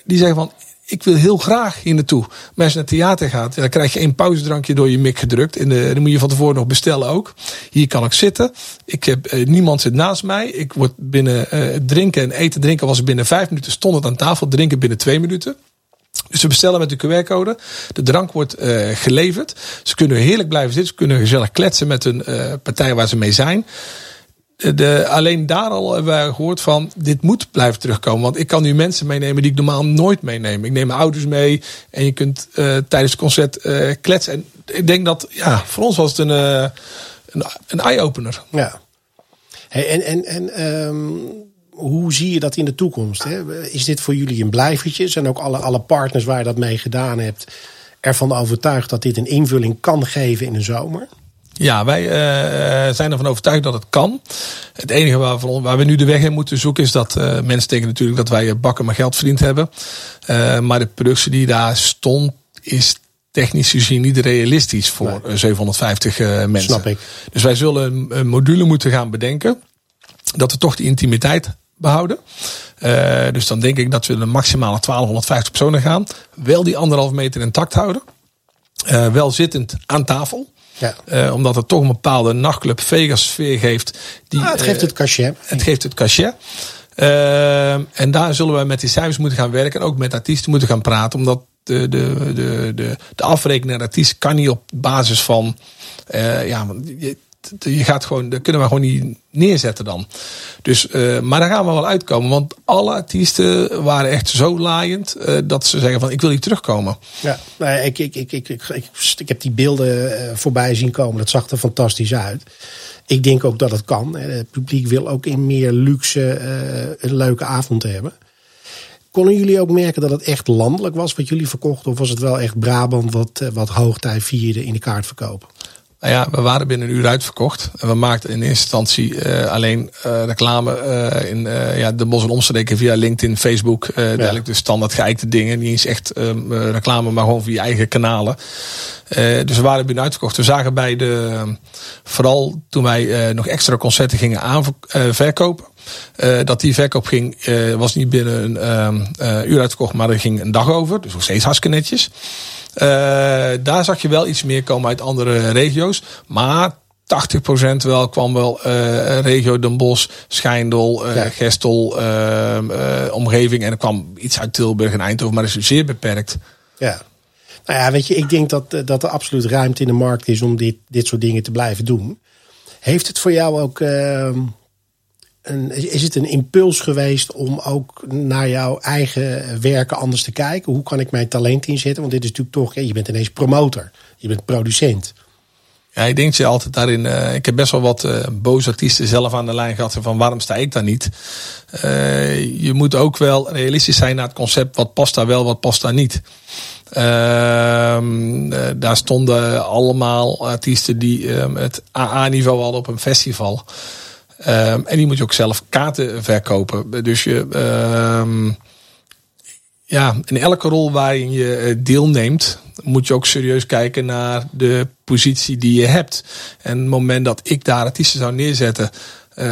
Die zeggen van, ik wil heel graag hier naartoe. Maar als je naar theater gaat, dan krijg je één pauzedrankje door je mik gedrukt. En de, dan moet je van tevoren nog bestellen ook. Hier kan ik zitten. Ik heb, eh, niemand zit naast mij. Ik word binnen eh, drinken en eten drinken was binnen vijf minuten. Stond het aan tafel. Drinken binnen twee minuten. Dus we bestellen met de QR-code. De drank wordt geleverd. Ze kunnen heerlijk blijven zitten. Ze kunnen gezellig kletsen met uh, partij waar ze mee zijn de, alleen daar al hebben wij gehoord van, dit moet blijven terugkomen. Want ik kan nu mensen meenemen die ik normaal nooit meeneem. Ik neem mijn ouders mee en je kunt uh, tijdens het concert uh, kletsen. En ik denk dat, ja, voor ons was het een, uh, een, eye-opener. Ja. Hey, en en, en um, hoe zie je dat in de toekomst? Hè? Is dit voor jullie een blijvertje? Zijn ook alle, alle partners waar je dat mee gedaan hebt ervan overtuigd dat dit een invulling kan geven in een zomer? Ja, wij uh, zijn ervan overtuigd dat het kan. Het enige waar, waar we nu de weg in moeten zoeken is dat uh, mensen denken natuurlijk dat wij bakken maar geld verdiend hebben. Uh, maar de productie die daar stond is technisch gezien niet realistisch voor nee. 750 mensen. Snap ik. Dus wij zullen een, een, module moeten gaan bedenken. Dat we toch die intimiteit behouden. dus dan denk ik dat we de maximale 1250 personen gaan. Wel die anderhalf meter intact houden. wel zittend aan tafel. Ja. Uh, omdat het toch een bepaalde nachtclub Vegas sfeer geeft. Die, ah, het geeft het cachet. het geeft het cachet. Uh, en daar zullen we met die cijfers moeten gaan werken. En ook met artiesten moeten gaan praten. Omdat de, de, de, de, de afrekening naar artiest kan niet op basis van... Ja, je, gaat gewoon, dat kunnen we gewoon niet neerzetten dan. Dus, uh, maar daar gaan we wel uitkomen. Want alle artiesten waren echt zo laaiend uh, dat ze zeggen van ik wil hier terugkomen. Ja, nou, ik, ik, ik, ik, ik, ik, heb die beelden uh, voorbij zien komen. Dat zag er fantastisch uit. Ik denk ook dat het kan. Het publiek wil ook in meer luxe een leuke avond hebben. Konden jullie ook merken dat het echt landelijk was wat jullie verkochten? Of was het wel echt Brabant wat, wat hoogtij vierde in de kaartverkoop? Nou ja, we waren binnen een uur uitverkocht. En we maakten in eerste instantie uh, alleen uh, reclame uh, in ja, de Bos en omstreken via LinkedIn, Facebook. Ja. Eigenlijk de standaard geëikte dingen. Niet eens echt um, reclame, maar gewoon via eigen kanalen. dus we waren binnen uitverkocht. We zagen bij de, vooral toen wij nog extra concerten gingen aanverkopen. Dat die verkoop ging, was niet binnen een uur uitverkocht, maar er ging een dag over. Dus nog steeds hartstikke netjes. Daar zag je wel iets meer komen uit andere regio's. Maar 80% wel kwam wel uh, regio Den Bosch, Schijndel, uh, ja. Gestel, omgeving. En er kwam iets uit Tilburg en Eindhoven, maar dat is zeer beperkt. Ja. Nou ja, weet je, ik denk dat, dat er absoluut ruimte in de markt is om dit, dit soort dingen te blijven doen. Heeft het voor jou ook ehm, is het een impuls geweest om ook naar jouw eigen werken anders te kijken? Hoe kan ik mijn talent inzetten? Want dit is natuurlijk toch, je bent ineens promotor, je bent producent. Ja, ik denk je altijd daarin. Uh, ik heb best wel wat uh, boze artiesten zelf aan de lijn gehad. Van waarom sta ik daar niet? Uh, je moet ook wel realistisch zijn naar het concept. Wat past daar wel, wat past daar niet? Ehm, daar stonden allemaal artiesten die ehm, het AA-niveau hadden op een festival. Um, en die moet je ook zelf kaarten verkopen. Dus je, um, ja, in elke rol waarin je eh, deelneemt, moet je ook serieus kijken naar de positie die je hebt. En het moment dat ik daar artiesten zou neerzetten, uh,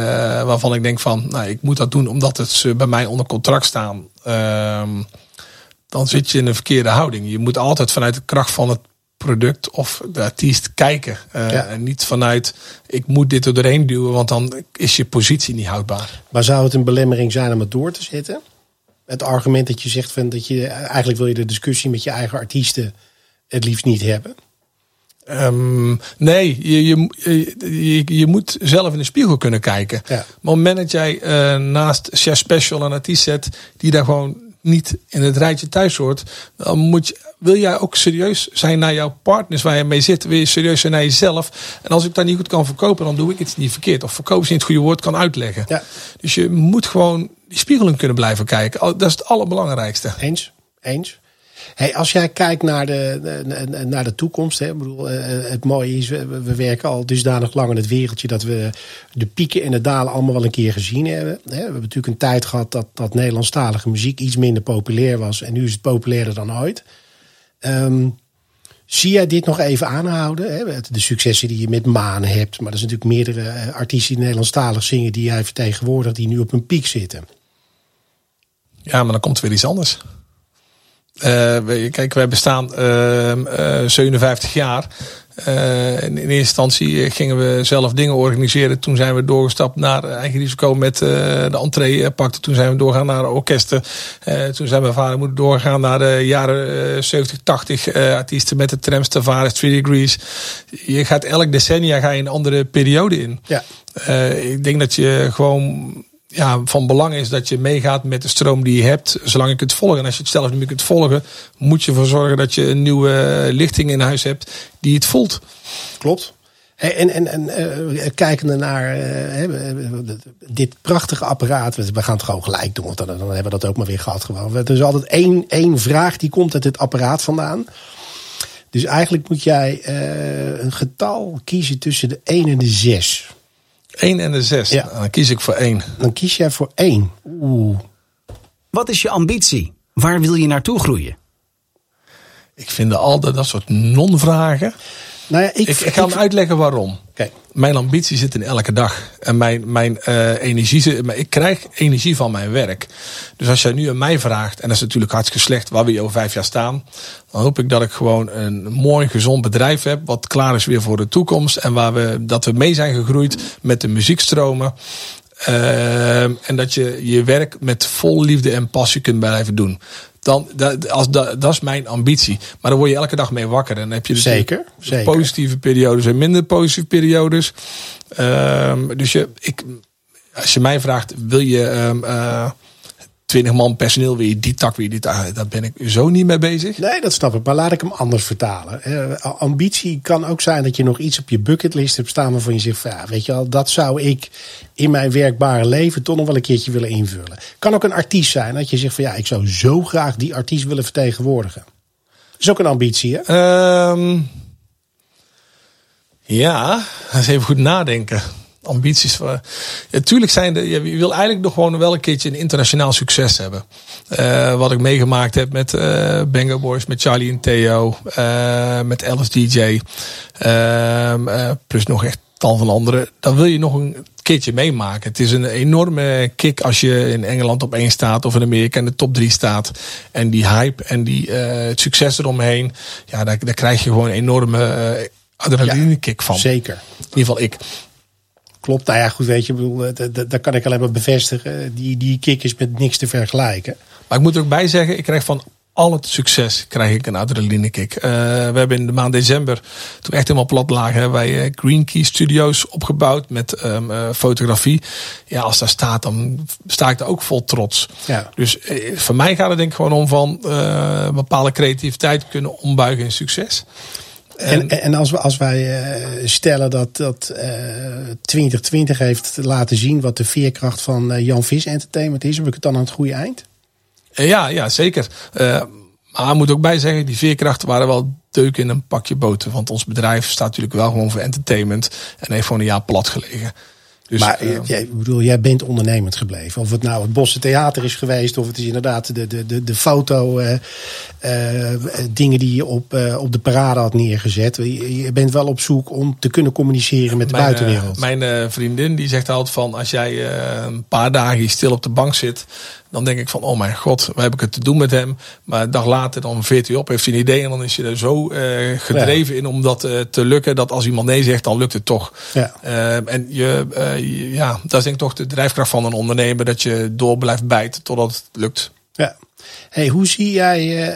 waarvan ik denk van, nou, ik moet dat doen omdat het ze bij mij onder contract staan. Um, dan zit je in een verkeerde houding. Je moet altijd vanuit de kracht van het product of de artiest kijken. Uh, ja. En niet vanuit ik moet dit er doorheen duwen, want dan is je positie niet houdbaar. Maar zou het een belemmering zijn om het door te zetten? Het argument dat je zegt van dat je eigenlijk wil je de discussie met je eigen artiesten het liefst niet hebben. Um, nee, je, je, je, je, moet zelf in de spiegel kunnen kijken. Ja. Maar op het moment dat jij uh, naast Chef Special een artiest zet die daar gewoon niet in het rijtje thuis hoort, dan moet je wil jij ook serieus zijn naar jouw partners waar je mee zit? Wil je serieus zijn naar jezelf? En als ik dat niet goed kan verkopen, dan doe ik het niet verkeerd. Of verkopen is niet het goede woord, kan uitleggen. Ja. Dus je moet gewoon die spiegeling kunnen blijven kijken. Dat is het allerbelangrijkste. Eens, eens. Hey, als jij kijkt naar de, naar de toekomst, hè, bedoel, eh, het mooie is, we, werken al dusdanig lang in het wereldje dat we de pieken en de dalen allemaal wel een keer gezien hebben. We hebben natuurlijk een tijd gehad dat, dat Nederlandstalige muziek iets minder populair was en nu is het populairder dan ooit. Um, zie jij dit nog even aanhouden? Hè? De successen die je met Maan hebt. Maar er zijn natuurlijk meerdere eh, artiesten die Nederlandstalig zingen... die jij vertegenwoordigt, die nu op een piek zitten. Ja, maar dan komt er weer iets anders. Uh, kijk, wij bestaan uh, uh, 57 jaar. Uh, in, eerste instantie gingen we zelf dingen organiseren. Toen zijn we doorgestapt naar eigen risico met uh, de entree pakte. Toen zijn we doorgaan naar orkesten. Uh, toen zijn mijn vader moeten doorgaan naar de jaren 70, 80 artiesten met de trams, Tavares, Three Degrees. Je gaat elk decennia ga je een andere periode in. Ja. ik denk dat je gewoon ja, van belang is dat je meegaat met de stroom die je hebt, zolang je kunt volgen. En als je het zelf niet meer kunt volgen, moet je ervoor zorgen dat je een nieuwe lichting in huis hebt die het voelt. Klopt. En, en, en uh, kijkende naar dit prachtige apparaat. We gaan het gewoon gelijk doen, want dan, hebben we dat ook maar weer gehad. Gewoon. Er is altijd één, één vraag die komt uit het apparaat vandaan. Dus eigenlijk moet jij een getal kiezen tussen de 1 en de 6. 1 en de 6. Ja. Dan kies ik voor 1. Dan kies jij voor 1. Oeh. Wat is je ambitie? Waar wil je naartoe groeien? Ik vind altijd dat soort non-vragen. Nou ja, ik, ik, ik ga hem uitleggen waarom. Kijk, mijn ambitie zit in elke dag. En mijn, mijn uh, energie, ik krijg energie van mijn werk. Dus als jij nu aan mij vraagt, en dat is natuurlijk hartstikke slecht, waar we je over vijf jaar staan. Dan hoop ik dat ik gewoon een mooi, gezond bedrijf heb. Wat klaar is weer voor de toekomst. En waar we, dat we mee zijn gegroeid met de muziekstromen. Ehm, en dat je je werk met vol liefde en passie kunt blijven doen. Dan, dat, als, dat, dat is mijn ambitie. Maar dan word je elke dag mee wakker. En dan heb je dus Zeker, zeker. positieve periodes en minder positieve periodes. Ehm, dus je, ik, als je mij vraagt, wil je ehm, eh, 20 man personeel, wil je die tak, die tak, daar ben ik zo niet mee bezig. Nee, dat snap ik. Maar laat ik hem anders vertalen. Eh, ambitie kan ook zijn dat je nog iets op je bucketlist hebt staan waarvan je zegt, ja, weet je wel, dat zou ik in mijn werkbare leven toch nog wel een keertje willen invullen. Kan ook een artiest zijn dat je zegt van ja, ik zou zo graag die artiest willen vertegenwoordigen. Dat is ook een ambitie, hè? Ehm, ja, *laughs* is even goed nadenken. Ambities. Voor, ja, tuurlijk zijn de, je wil eigenlijk nog gewoon wel een keertje een internationaal succes hebben. Eh, wat ik meegemaakt heb met eh Bango Boys, met Charlie en Theo, eh, met Alice DJ. ehm, eh, plus nog echt tal van anderen. Dan wil je nog een keertje meemaken. Het is een enorme kick als je in Engeland op één staat of in Amerika in de top drie staat. En die hype en die, het succes eromheen. Ja, daar, daar krijg je gewoon een enorme eh adrenaline kick van. Zeker. In ieder geval ik. Klopt. Nou ja, goed, weet je, bedoel, eh, dat- kan ik alleen maar bevestigen. Die, die kick is met niks te vergelijken. Maar ik moet er ook bij zeggen, ik krijg van al het succes krijg ik een adrenaline kick. Eh, we hebben in de maand december, toen echt helemaal plat lagen, hebben wij eh, Green Key Studios opgebouwd met ehm, eh, fotografie. Ja, als daar staat, dan sta ik daar ook vol trots. Ja. Dus eh, voor mij gaat het denk ik gewoon om van eh, bepaalde creativiteit kunnen ombuigen in succes. En, en als, we, als wij eh, stellen dat, dat eh 2020 heeft laten zien wat de veerkracht van eh, Jan Vis Entertainment is, heb ik het dan aan het goede eind? Eh, Ja, ja, zeker. Eh, maar ik moet ook bij zeggen, die veerkrachten waren wel deuk in een pakje boter. Want ons bedrijf staat natuurlijk wel gewoon voor entertainment. En heeft gewoon een jaar plat gelegen. Dus, maar eh, eh, jij, bedoel, jij bent ondernemend gebleven. Of het nou het Bosse Theater is geweest, of het is inderdaad de, de, de, de foto, eh, dingen die je op, op de parade had neergezet. Je, je bent wel op zoek om te kunnen communiceren met de mijn, buitenwereld. mijn vriendin die zegt altijd van als jij een paar dagen stil op de bank zit, dan denk ik van oh mijn god, waar heb ik het te doen met hem? Maar een dag later dan veert hij op, heeft hij een idee en dan is je er zo eh, gedreven in om dat eh, te lukken dat als iemand nee zegt, dan lukt het toch. Ja. Eh, en je, ja, dat is denk ik toch de drijfkracht van een ondernemer dat je door blijft bijten totdat het lukt. Ja. Hey, hoe zie jij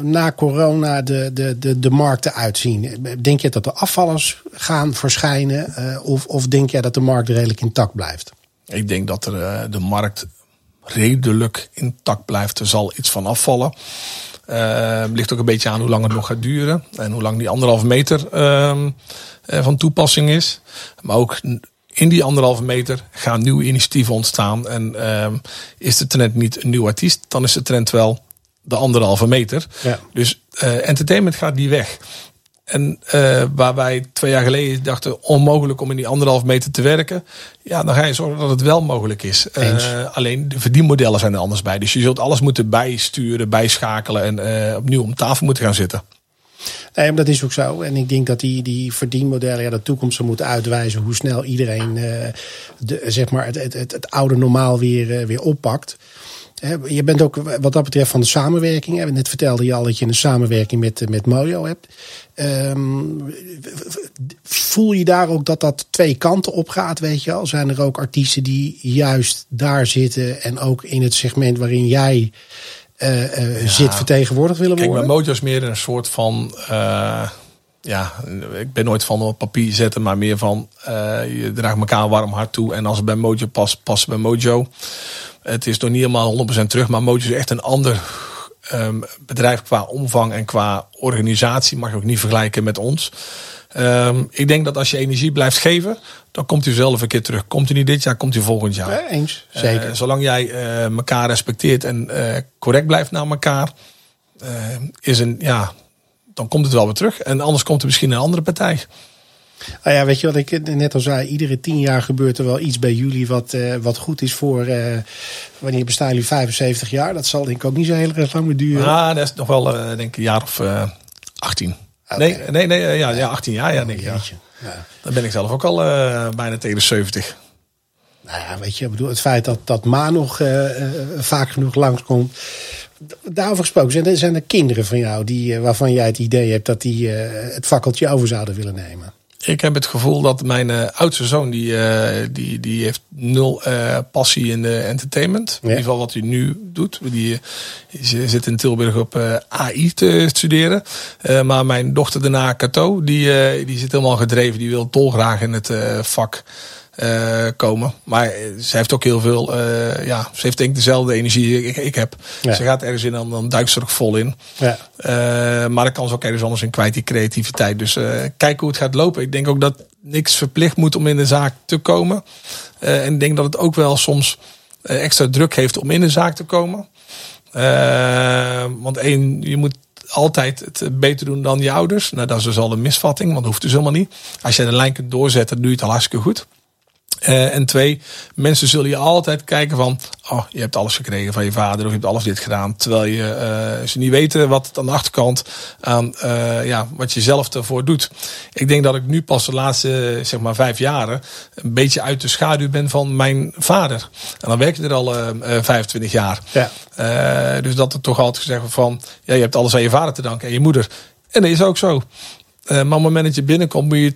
na corona de, de, de, de markten uitzien? Denk je dat de afvallers gaan verschijnen? of, of denk jij dat de markt redelijk intact blijft? Ik denk dat er, de markt redelijk intact blijft. Er zal iets van afvallen. Eh, ligt ook een beetje aan hoe lang het nog gaat duren. En hoe lang die anderhalve meter ehm, eh, van toepassing is. Maar ook in die anderhalve meter gaan nieuwe initiatieven ontstaan. En ehm, is de trend niet een nieuw artiest, dan is de trend wel de anderhalve meter. Ja. Dus eh, entertainment gaat die weg. En eh, waar wij twee jaar geleden dachten onmogelijk om in die anderhalf meter te werken. Ja, dan ga je zorgen dat het wel mogelijk is. Eh, alleen de verdienmodellen zijn er anders bij. Dus je zult alles moeten bijsturen, bijschakelen en eh, opnieuw om tafel moeten gaan zitten. Nee, maar dat is ook zo. En ik denk dat die, die verdienmodellen ja, de toekomst zal moeten uitwijzen hoe snel iedereen de, zeg maar het, het, het, het oude normaal weer, weer oppakt. Je bent ook wat dat betreft van de samenwerking. Net vertelde je al dat je een samenwerking met, met Mojo hebt. Ehm, voel je daar ook dat dat twee kanten op gaat, weet je wel? Zijn er ook artiesten die juist daar zitten en ook in het segment waarin jij eh, eh, zit vertegenwoordigd willen Kijk, worden? bij Mojo is meer een soort van. eh, ja, ik ben nooit van op papier zetten, maar meer van. je draagt elkaar een warm hart toe. En als het bij Mojo past, past het bij Mojo. Het is nog niet helemaal 100% terug, maar Mojo is echt een ander ehm, bedrijf qua omvang en qua organisatie. Mag je ook niet vergelijken met ons. Ehm, ik denk dat als je energie blijft geven, dan komt u zelf een keer terug. Komt u niet dit jaar, komt u volgend jaar. Ja, eens, zeker. Eh, zolang jij eh, elkaar respecteert en eh, correct blijft naar elkaar, is een, ja, dan komt het wel weer terug. En anders komt er misschien een andere partij. Nou ja, weet je wat ik net al zei? Iedere tien jaar gebeurt er wel iets bij jullie wat, eh, wat goed is voor. eh, wanneer bestaan jullie 75 jaar? Dat zal denk ik ook niet zo heel erg lang meer duren. Ah, dat is nog wel, eh, denk ik, een jaar of eh 18. Oké. Nee, nee, nee ja, ja, 18 jaar, ja, denk ik. Ja. Ja. Dan ben ik zelf ook al bijna tegen de 70. Nou ja, weet je, ik bedoel, het feit dat, dat Ma nog vaak genoeg langskomt. Daarover gesproken, zijn er, zijn er kinderen van jou die, waarvan jij het idee hebt dat die het fakkeltje over zouden willen nemen? Ik heb het gevoel dat mijn uh, oudste zoon, die, uh, die, die heeft nul uh, passie in de entertainment. Ja. In ieder geval wat hij nu doet. Die, die zit in Tilburg op AI te studeren. maar mijn dochter daarna, Cato, die, die zit helemaal gedreven. Die wil dolgraag in het vak uh, komen. Maar ze heeft ook heel veel, uh, ja, ze heeft denk ik dezelfde energie ik, ik heb. Ja. Ze gaat ergens in, dan, dan duikt ze er vol in. Ja. Uh, maar dan kan ze ook ergens anders in kwijt, die creativiteit. Dus kijken hoe het gaat lopen. Ik denk ook dat niks verplicht moet om in de zaak te komen. en ik denk dat het ook wel soms extra druk heeft om in de zaak te komen. want één, je moet altijd het beter doen dan je ouders. Nou, dat is dus al een misvatting, want dat hoeft dus helemaal niet. Als je de lijn kunt doorzetten, doe je het al hartstikke goed. Uh, en twee, mensen zullen je altijd kijken van, oh, je hebt alles gekregen van je vader of je hebt alles dit gedaan. Terwijl je, uh, ze niet weten wat het aan de achterkant aan, uh, ja, wat je zelf ervoor doet. Ik denk dat ik nu pas de laatste, zeg maar, vijf jaren een beetje uit de schaduw ben van mijn vader. En dan werk je er al 25 jaar. Ja. dus dat er toch altijd gezegd wordt van, ja, je hebt alles aan je vader te danken en je moeder. En dat is ook zo. maar op het moment dat je binnenkomt, moet je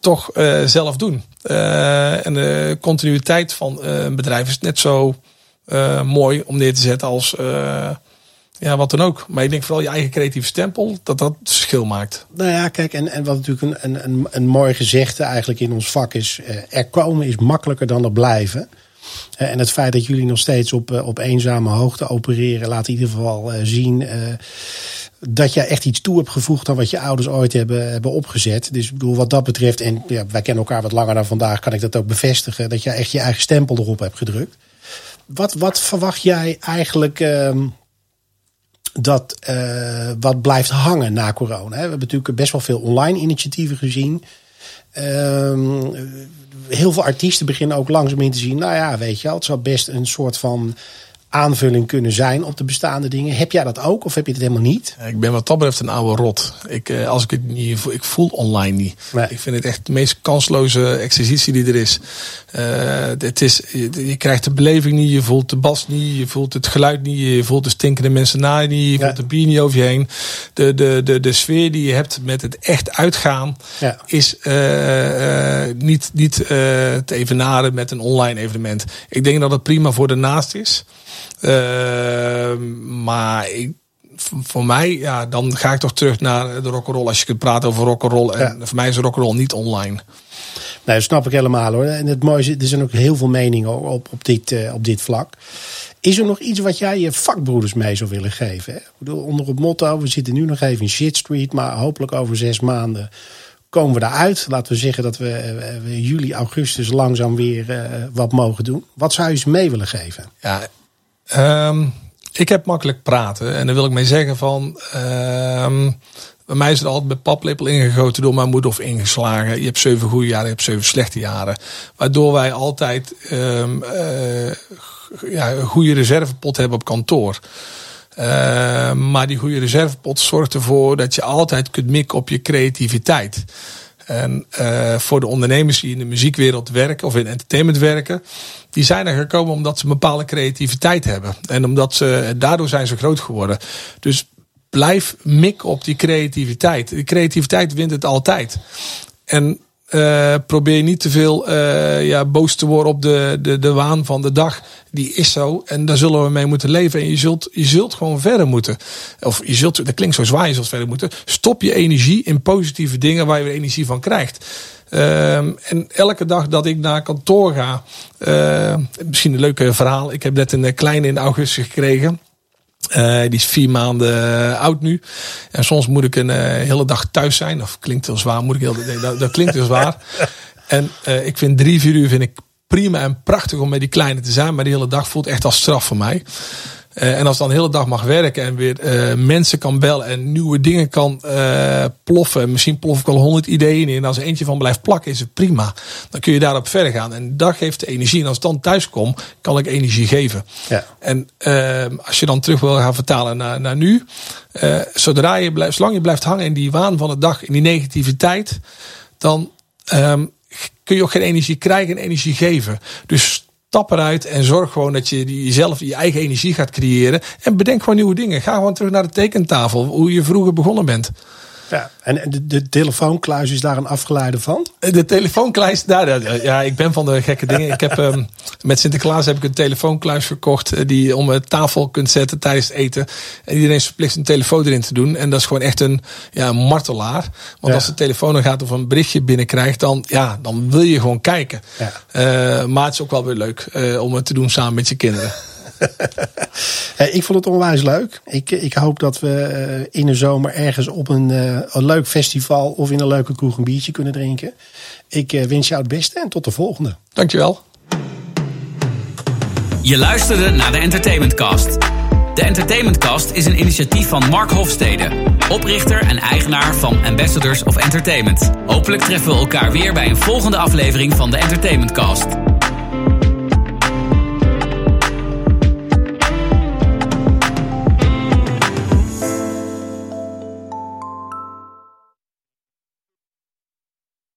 toch uh, zelf doen. Uh, en de continuïteit van uh, een bedrijf is net zo mooi om neer te zetten als ja, wat dan ook. Maar ik denk vooral je eigen creatieve stempel, dat dat verschil maakt. Nou ja, kijk, en, en wat natuurlijk een, een, een mooi gezegde eigenlijk in ons vak is: er komen is makkelijker dan er blijven. En het feit dat jullie nog steeds op, op eenzame hoogte opereren, laat in ieder geval zien dat je echt iets toe hebt gevoegd aan wat je ouders ooit hebben, hebben opgezet. Dus ik bedoel, wat dat betreft, en ja, wij kennen elkaar wat langer dan vandaag, kan ik dat ook bevestigen, dat je echt je eigen stempel erop hebt gedrukt. Wat, wat verwacht jij eigenlijk uh, dat wat blijft hangen na corona? We hebben natuurlijk best wel veel online initiatieven gezien. Uh, heel veel artiesten beginnen ook langzaam in te zien. Nou ja, weet je het zou best een soort van aanvulling kunnen zijn op de bestaande dingen. Heb jij dat ook of heb je het helemaal niet? Ik ben wat dat betreft een oude rot. Ik, eh, als ik het niet voel, ik voel online niet. Ik vind het echt de meest kansloze exercitie die er is. Uh, het is je, krijgt de beleving niet, je voelt de bas niet, je voelt het geluid niet, je voelt de stinkende mensen na je niet, je voelt de bier niet over je heen. De, de, de, de sfeer die je hebt met het echt uitgaan ja. is uh, niet, niet te evenaren met een online evenement. Ik denk dat het prima voor de naast is. Uh, maar ik, voor mij, ja, dan ga ik toch terug naar de rock'n'roll. Als je kunt praten over rock'n'roll. En voor mij is rock'n'roll niet online. Nee, dat snap ik helemaal hoor. En het mooie is, er zijn ook heel veel meningen op, op, dit, uh, op dit vlak. Is er nog iets wat jij je vakbroeders mee zou willen geven? Hè? Ik bedoel, onder het motto, we zitten nu nog even in shit street, maar hopelijk over zes maanden komen we daaruit. Laten we zeggen dat we, uh, we juli, augustus langzaam weer uh, wat mogen doen. Wat zou je ze mee willen geven? Ja, Um, ik heb makkelijk praten. En dan wil ik mee zeggen van... Um, bij mij is het altijd met paplepel ingegoten door mijn moeder of ingeslagen. Je hebt zeven goede jaren, je hebt zeven slechte jaren. Waardoor wij altijd um, uh, ja, een goede reservepot hebben op kantoor. Maar die goede reservepot zorgt ervoor dat je altijd kunt mikken op je creativiteit. En uh, voor de ondernemers die in de muziekwereld werken of in entertainment werken, die zijn er gekomen omdat ze een bepaalde creativiteit hebben. En omdat ze, daardoor zijn ze groot geworden. Dus blijf mik op die creativiteit. Die creativiteit wint het altijd. En uh, probeer niet te veel uh, ja, boos te worden op de, de, de waan van de dag. Die is zo en daar zullen we mee moeten leven. En je zult, je zult gewoon verder moeten. Of je zult, dat klinkt zo zwaar, je zult verder moeten. Stop je energie in positieve dingen waar je weer energie van krijgt. Uh, en elke dag dat ik naar kantoor ga, uh, misschien een leuke verhaal. Ik heb net een kleine in augustus gekregen. Uh, die is vier maanden uh, oud nu. En soms moet ik een uh, hele dag thuis zijn. Of klinkt heel zwaar. Moet ik heel, nee, dat, dat klinkt heel zwaar. *laughs* En ik vind drie, vier uur vind ik prima en prachtig om met die kleine te zijn. Maar die hele dag voelt echt als straf voor mij. Uh, en als dan de hele dag mag werken en weer uh, mensen kan bellen en nieuwe dingen kan uh, ploffen. Misschien plof ik al honderd ideeën in. En als er eentje van blijft plakken, is het prima. Dan kun je daarop verder gaan. En dat geeft energie. En als ik dan thuis kom, kan ik energie geven. Ja. En als je dan terug wil gaan vertalen naar, naar nu. zodra je blijft, zolang je blijft hangen in die waan van de dag, in die negativiteit. Dan um, kun je ook geen energie krijgen en energie geven. Dus stap eruit en zorg gewoon dat je jezelf je eigen energie gaat creëren. En bedenk gewoon nieuwe dingen. Ga gewoon terug naar de tekentafel, hoe je vroeger begonnen bent. Ja, en de, de telefoonkluis is daar een afgeleide van? De telefoonkluis, daar, ja, ik ben van de gekke dingen. Ik heb um, *laughs* met Sinterklaas heb ik een telefoonkluis verkocht die je om een tafel kunt zetten tijdens het eten. En iedereen is verplicht een telefoon erin te doen. En dat is gewoon echt een ja, martelaar. Want als de telefoon dan gaat of een berichtje binnenkrijgt, dan, ja, dan wil je gewoon kijken. Ja. Uh, maar het is ook wel weer leuk uh, om het te doen samen met je kinderen. *laughs* ik vond het onwijs leuk. Ik, ik hoop dat we eh, in de zomer ergens op een, een leuk festival of in een leuke kroeg een biertje kunnen drinken. Ik wens jou het beste en tot de volgende. Dankjewel. Je luisterde naar de Entertainment Cast. De Entertainment Cast is een initiatief van Mark Hofstede, oprichter en eigenaar van Ambassadors of Entertainment. Hopelijk treffen we elkaar weer bij een volgende aflevering van de Entertainment Cast.